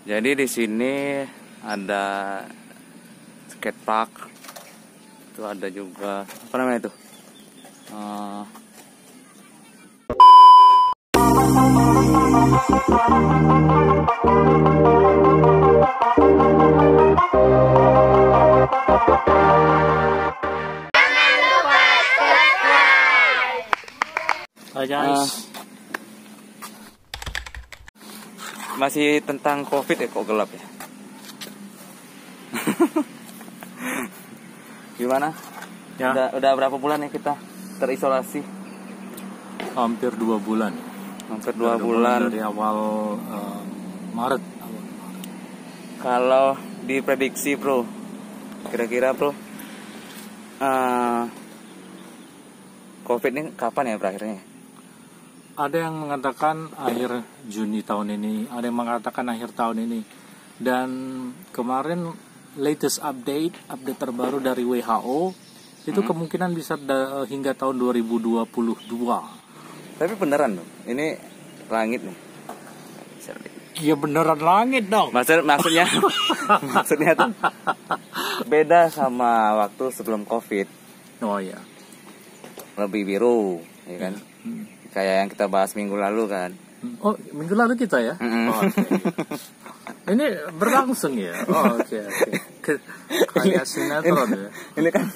Jadi di sini ada skate park. Itu ada juga apa namanya itu? Eh, Hai guys. Masih tentang covid ya kok gelap ya? Gimana? ya, Udah, udah berapa bulan ya kita terisolasi? hampir dua bulan. Hampir dua Udah bulan. dari awal eh, Maret. Kalau diprediksi bro, kira-kira bro, eh, covid ini kapan ya berakhirnya? Ada yang mengatakan akhir Juni tahun ini, ada yang mengatakan akhir tahun ini. Dan kemarin latest update, update terbaru dari WHO itu kemungkinan bisa da- hingga tahun 2022. Tapi beneran loh, ini langit nih. Iya beneran langit dong. Maksud maksudnya maksudnya tuh beda sama waktu sebelum covid, Oh iya. lebih biru, ya kan? Hmm. Kayak yang kita bahas minggu lalu kan. Oh, minggu lalu kita ya? Mm-mm. Oh, oke. Ini berlangsung ya? Oh, oke, oke. Ke- Kayak sinetron ya? ini kan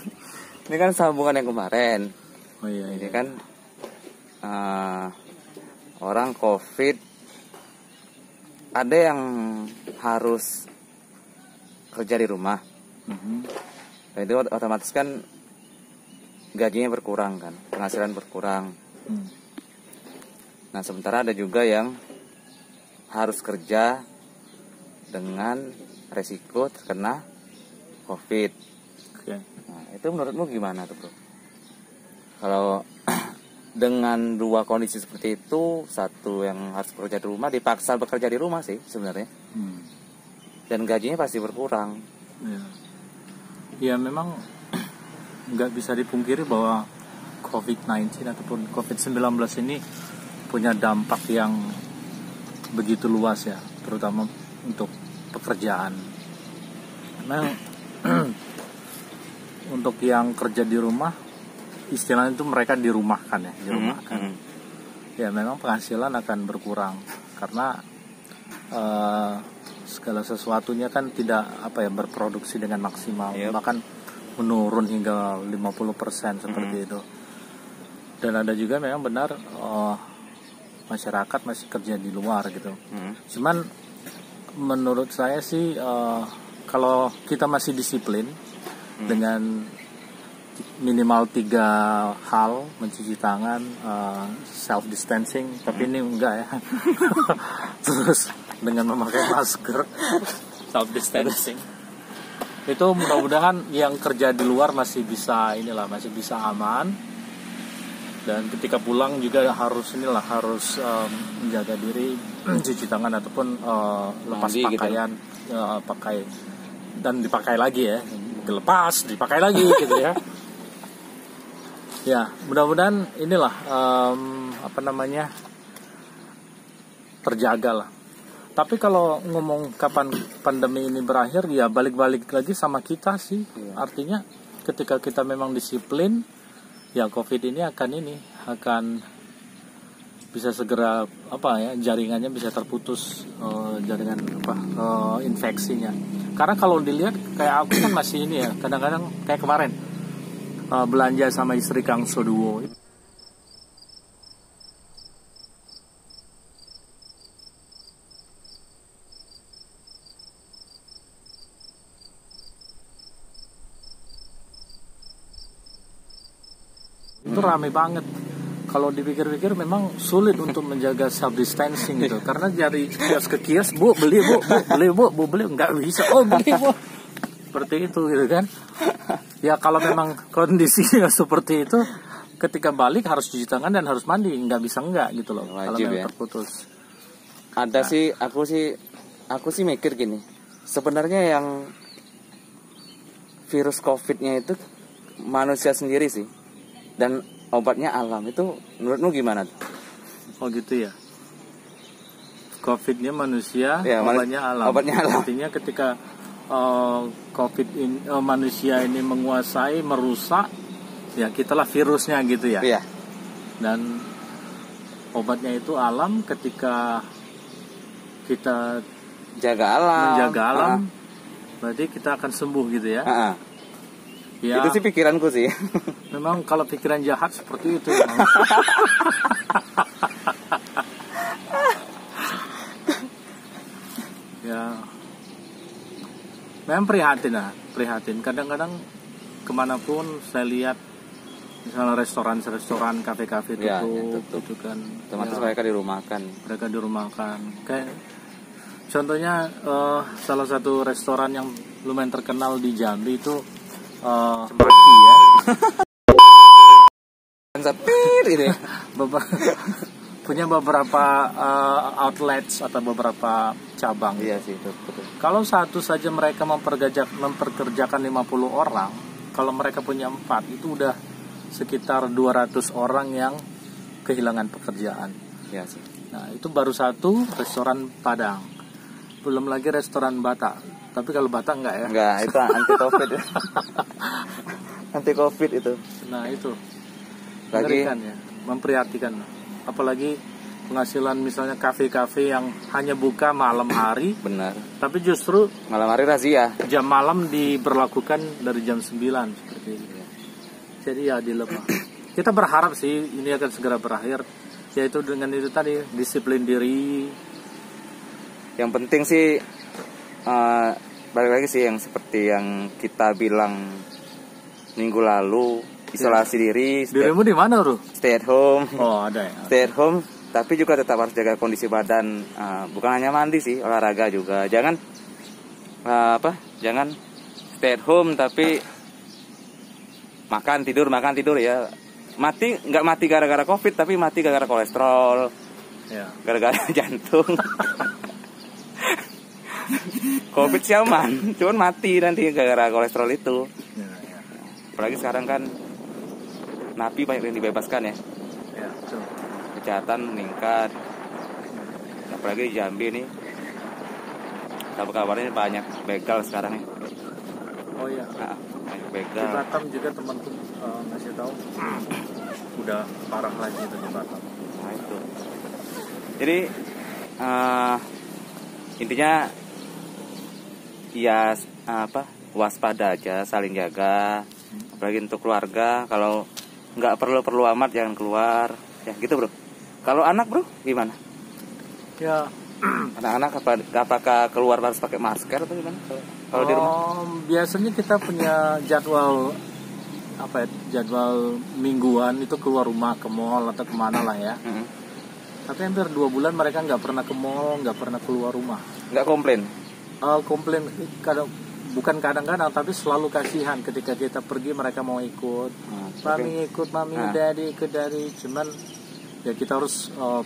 ini kan sambungan yang kemarin. Oh iya, Ini iya. kan eh, orang covid ada yang harus kerja di rumah. Mhm. Nah, itu ot- otomatis kan gajinya berkurang kan, penghasilan berkurang. Hmm. Nah, sementara ada juga yang harus kerja dengan resiko terkena COVID. Oke. Nah, itu menurutmu gimana tuh, Bro? Kalau dengan dua kondisi seperti itu, satu yang harus bekerja di rumah dipaksa bekerja di rumah sih sebenarnya. Hmm. Dan gajinya pasti berkurang. Ya. ya memang nggak bisa dipungkiri bahwa COVID-19 ataupun COVID-19 ini punya dampak yang begitu luas ya, terutama untuk pekerjaan. Memang untuk yang kerja di rumah, istilahnya itu mereka dirumahkan ya, dirumahkan. Mhm. Ya memang penghasilan akan berkurang karena eh, segala sesuatunya kan tidak apa ya berproduksi dengan maksimal Yep. bahkan menurun hingga 50% seperti itu. Dan ada juga memang benar eh, masyarakat masih kerja di luar gitu. Mhm. Cuman menurut saya sih eh, kalau kita masih disiplin dengan minimal tiga hal mencuci tangan, self distancing, tapi ini enggak ya. Terus dengan memakai masker, self distancing. Itu mudah-mudahan yang kerja di luar masih bisa inilah masih bisa aman dan ketika pulang juga harus inilah harus em, menjaga diri cuci tangan ataupun eh, lepas Mandi gitu. pakaian eh, pakai dan dipakai lagi ya dilepas dipakai lagi gitu ya ya mudah-mudahan inilah em, apa namanya terjaga lah tapi kalau ngomong kapan pandemi ini berakhir ya balik-balik lagi sama kita sih Iya. artinya ketika kita memang disiplin ya covid ini akan ini akan bisa segera apa ya jaringannya bisa terputus eh, jaringan apa eh, infeksinya. Karena kalau dilihat kayak aku kan masih ini ya kadang-kadang kayak kemarin eh, belanja sama istri Kang Soduwo itu rame banget. Kalau dipikir-pikir memang sulit untuk menjaga self distancing gitu. Karena dari kios ke kios bu beli bu, bu beli bu bu beli. Nggak bisa. Oh beli bu. Seperti itu gitu kan. Ya kalau memang kondisinya seperti itu ketika balik harus cuci tangan dan harus mandi. Nggak bisa nggak gitu loh kalau Wajib memang ya. terputus. Ada sih, aku sih, aku sih mikir gini. Sebenarnya yang virus COVID-nya itu manusia sendiri sih, dan obatnya alam itu menurutmu gimana? oh gitu ya COVID-nya manusia, Ya, obatnya alam. obatnya alam. Artinya ketika eh, COVID ini eh, manusia ini menguasai, merusak, ya kitalah virusnya gitu ya. Iya. Dan obatnya itu alam ketika kita Jaga alam. menjaga alam, berarti kita akan sembuh gitu ya. Ah, ah. Ya, Itu sih pikiranku sih. memang kalau pikiran jahat seperti itu. ya, memang prihatin lah, prihatin. Kadang-kadang ke mana pun saya lihat, misalnya restoran-restoran, kafe-kafe Ya, tutup, ya, tutup. gitu kan. Otomatis Ya, mereka dirumahkan. mereka dirumahkan. Kayak contohnya eh, salah satu restoran yang lumayan terkenal di Jambi itu eh, Cempaki ya. Ini. Beber- punya beberapa eh, outlets atau beberapa cabang. iya sih, betul. Kalau satu saja mereka mempergajak, memperkerjakan 50 orang, kalau mereka punya empat itu udah sekitar 200 orang yang kehilangan pekerjaan. Iya sih. Nah, itu baru satu restoran Padang. Belum lagi restoran Batak. Tapi kalau Batak enggak ya? Enggak, itu anti covid. anti covid itu. Nah, itu. Lagi ya, memprihatinkan. Apalagi penghasilan misalnya kafe-kafe yang hanya buka malam hari, benar. tapi justru Malam hari razia. jam malam diberlakukan dari jam 9 seperti itu. Jadi ya dilemah. Kita berharap sih ini akan segera berakhir yaitu dengan itu tadi disiplin diri. Yang penting sih eh, balik lagi sih yang seperti yang kita bilang minggu lalu isolasi diri, stay, Dirimu di mana, Bro? stay at home, Oh, ada ya. stay at home, tapi juga tetap harus jaga kondisi badan. Eh, bukan hanya mandi sih, olahraga juga. Jangan eh, apa? Jangan stay at home tapi makan tidur makan tidur ya. Mati nggak mati gara-gara covid tapi mati gara-gara kolesterol, Ya. gara-gara jantung. Covid sih aman, cuman mati nanti gara-gara kolesterol itu. Apalagi sekarang kan napi banyak yang dibebaskan ya, Ya, betul. kejahatan meningkat. Apalagi di Jambi nih, kabar-kabarnya banyak begal sekarang ya. Oh iya. Nah, banyak Di begal. Batam juga temanku eh, ngasih tahu udah parah lagi itu di Batam. Nah itu. Jadi eh, intinya ya apa waspada aja, saling jaga. Apalagi untuk keluarga, kalau nggak perlu perlu amat jangan keluar. Ya gitu bro. Kalau anak bro gimana? Ya, Anak-anak apa, apakah keluar harus pakai masker atau gimana? Kalau- Kalau di rumah? Om, biasanya kita punya jadwal apa ya jadwal mingguan itu keluar rumah ke mall atau ke mana lah ya Mm-mm. tapi hampir dua bulan mereka nggak pernah ke mall nggak pernah keluar rumah Nggak komplain? Eh, komplain kadang bukan kadang-kadang tapi selalu kasihan ketika kita pergi mereka mau ikut. Nah, mami ikut mami Nah. daddy ikut daddy. Cuman ya kita harus eh,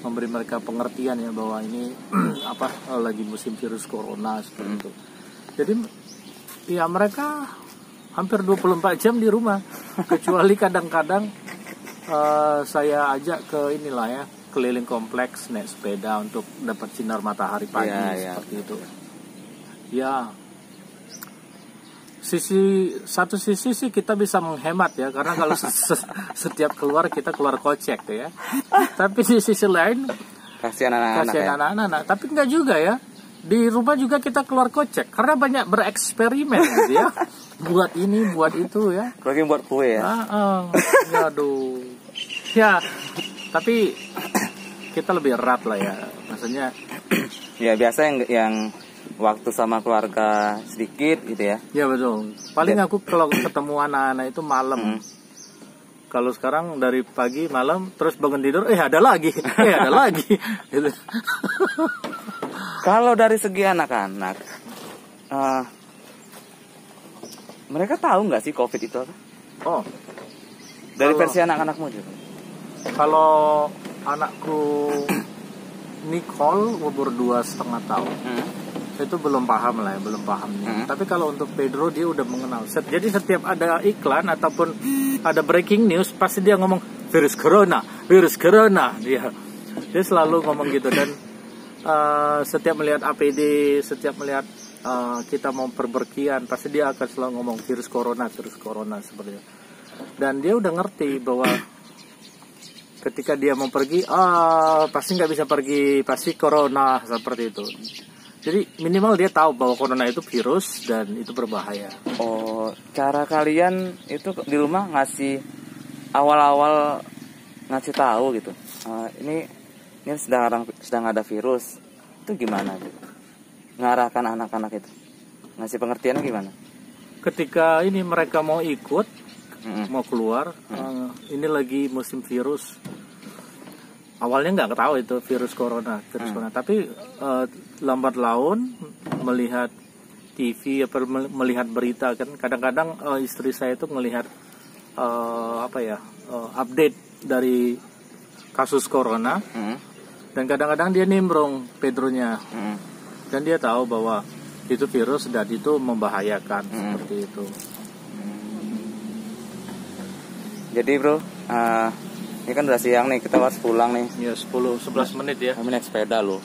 memberi mereka pengertian ya bahwa ini apa eh, lagi musim virus corona seperti Hmm. itu. Jadi ya mereka hampir 24 jam di rumah. Kecuali kadang-kadang eh, saya ajak ke inilah ya keliling kompleks naik sepeda untuk dapat sinar matahari pagi Iya, iya. seperti itu. Ya sisi satu sisi sih kita bisa menghemat ya karena kalau se- se- setiap keluar kita keluar kocek tuh ya tapi di sisi lain Kasihan anak-anak ya. kasihan anak-anak tapi enggak juga ya di rumah juga kita keluar kocek karena banyak bereksperimen gitu ya buat ini buat itu ya Apalagi buat kue ya. ah, ah. Ya, aduh ya tapi kita lebih erat lah ya maksudnya Ya biasa yang yang waktu sama keluarga sedikit gitu ya. ya betul paling aku kalau ketemu anak-anak itu malam Hmm. kalau sekarang dari pagi malam terus bangun tidur eh ada lagi eh ada lagi gitu. Kalau dari segi anak-anak, eh, mereka tahu nggak sih COVID itu apa? oh Dari Kalau- versi anak-anakmu juga. Kalau anakku Nicole umur dua setengah tahun Hmm. Itu belum paham lah ya belum paham nih. Hmm. Tapi kalau untuk Pedro dia udah mengenal. Jadi setiap ada iklan ataupun ada breaking news pasti dia ngomong virus corona, virus corona dia dia selalu ngomong gitu dan uh, setiap melihat APD, setiap melihat uh, kita mau perberkian, pasti dia akan selalu ngomong virus corona, virus corona seperti itu. Dan dia udah ngerti bahwa ketika dia mau pergi, ah pasti nggak bisa pergi, pasti corona seperti itu. Jadi minimal dia tahu bahwa corona itu virus dan itu berbahaya. Oh, cara kalian itu di rumah ngasih awal-awal ngasih tahu gitu. Uh, ini ini sedang sedang ada virus. Itu gimana gitu? Ngarahkan anak-anak itu. Ngasih pengertian gimana? Ketika ini mereka mau ikut, mm -hmm. mau keluar, mm -hmm. uh, ini lagi musim virus awalnya nggak tahu itu virus corona virus hmm. corona tapi uh, lambat laun melihat TV apa melihat berita kan kadang-kadang uh, istri saya itu melihat uh, apa ya uh, update dari kasus corona hmm. dan kadang-kadang dia nimbrung Pedronya hmm. dan dia tahu bahwa itu virus dan itu membahayakan hmm. seperti itu hmm. jadi bro uh, ini kan udah siang nih, kita harus pulang nih. Ya 10 11 menit ya. Kami naik sepeda loh.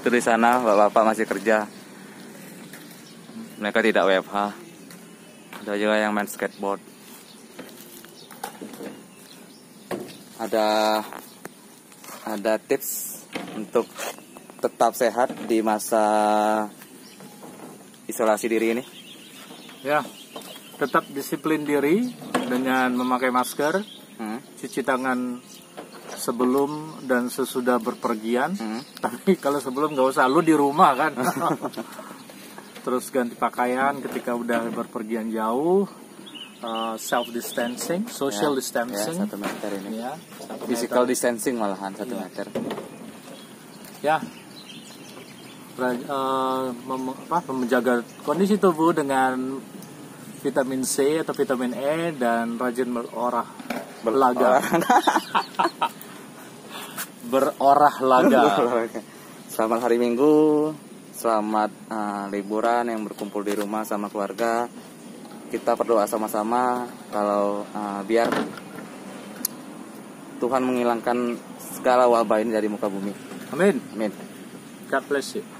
Itu di sana bapak-bapak masih kerja. Mereka tidak WFH. Ada juga yang main skateboard. Ada ada tips untuk tetap sehat di masa isolasi diri ini? Ya, tetap disiplin diri dengan memakai masker, hmm. cuci tangan sebelum dan sesudah berpergian. Hmm. Tapi kalau sebelum nggak usah, lu di rumah kan. Terus ganti pakaian ketika udah berpergian jauh. Uh, self distancing, social ya, distancing, ya, satu meter ini. Ya, Physical meter. distancing malahan satu ya. meter. Ya, uh, mem apa, menjaga kondisi tubuh dengan vitamin C atau vitamin E dan rajin berorah berlaga. berorah laga. selamat hari Minggu, selamat uh, liburan yang berkumpul di rumah sama keluarga. Kita berdoa sama-sama kalau uh, biar Tuhan menghilangkan segala wabah ini dari muka bumi. Amin. Amin. God bless you.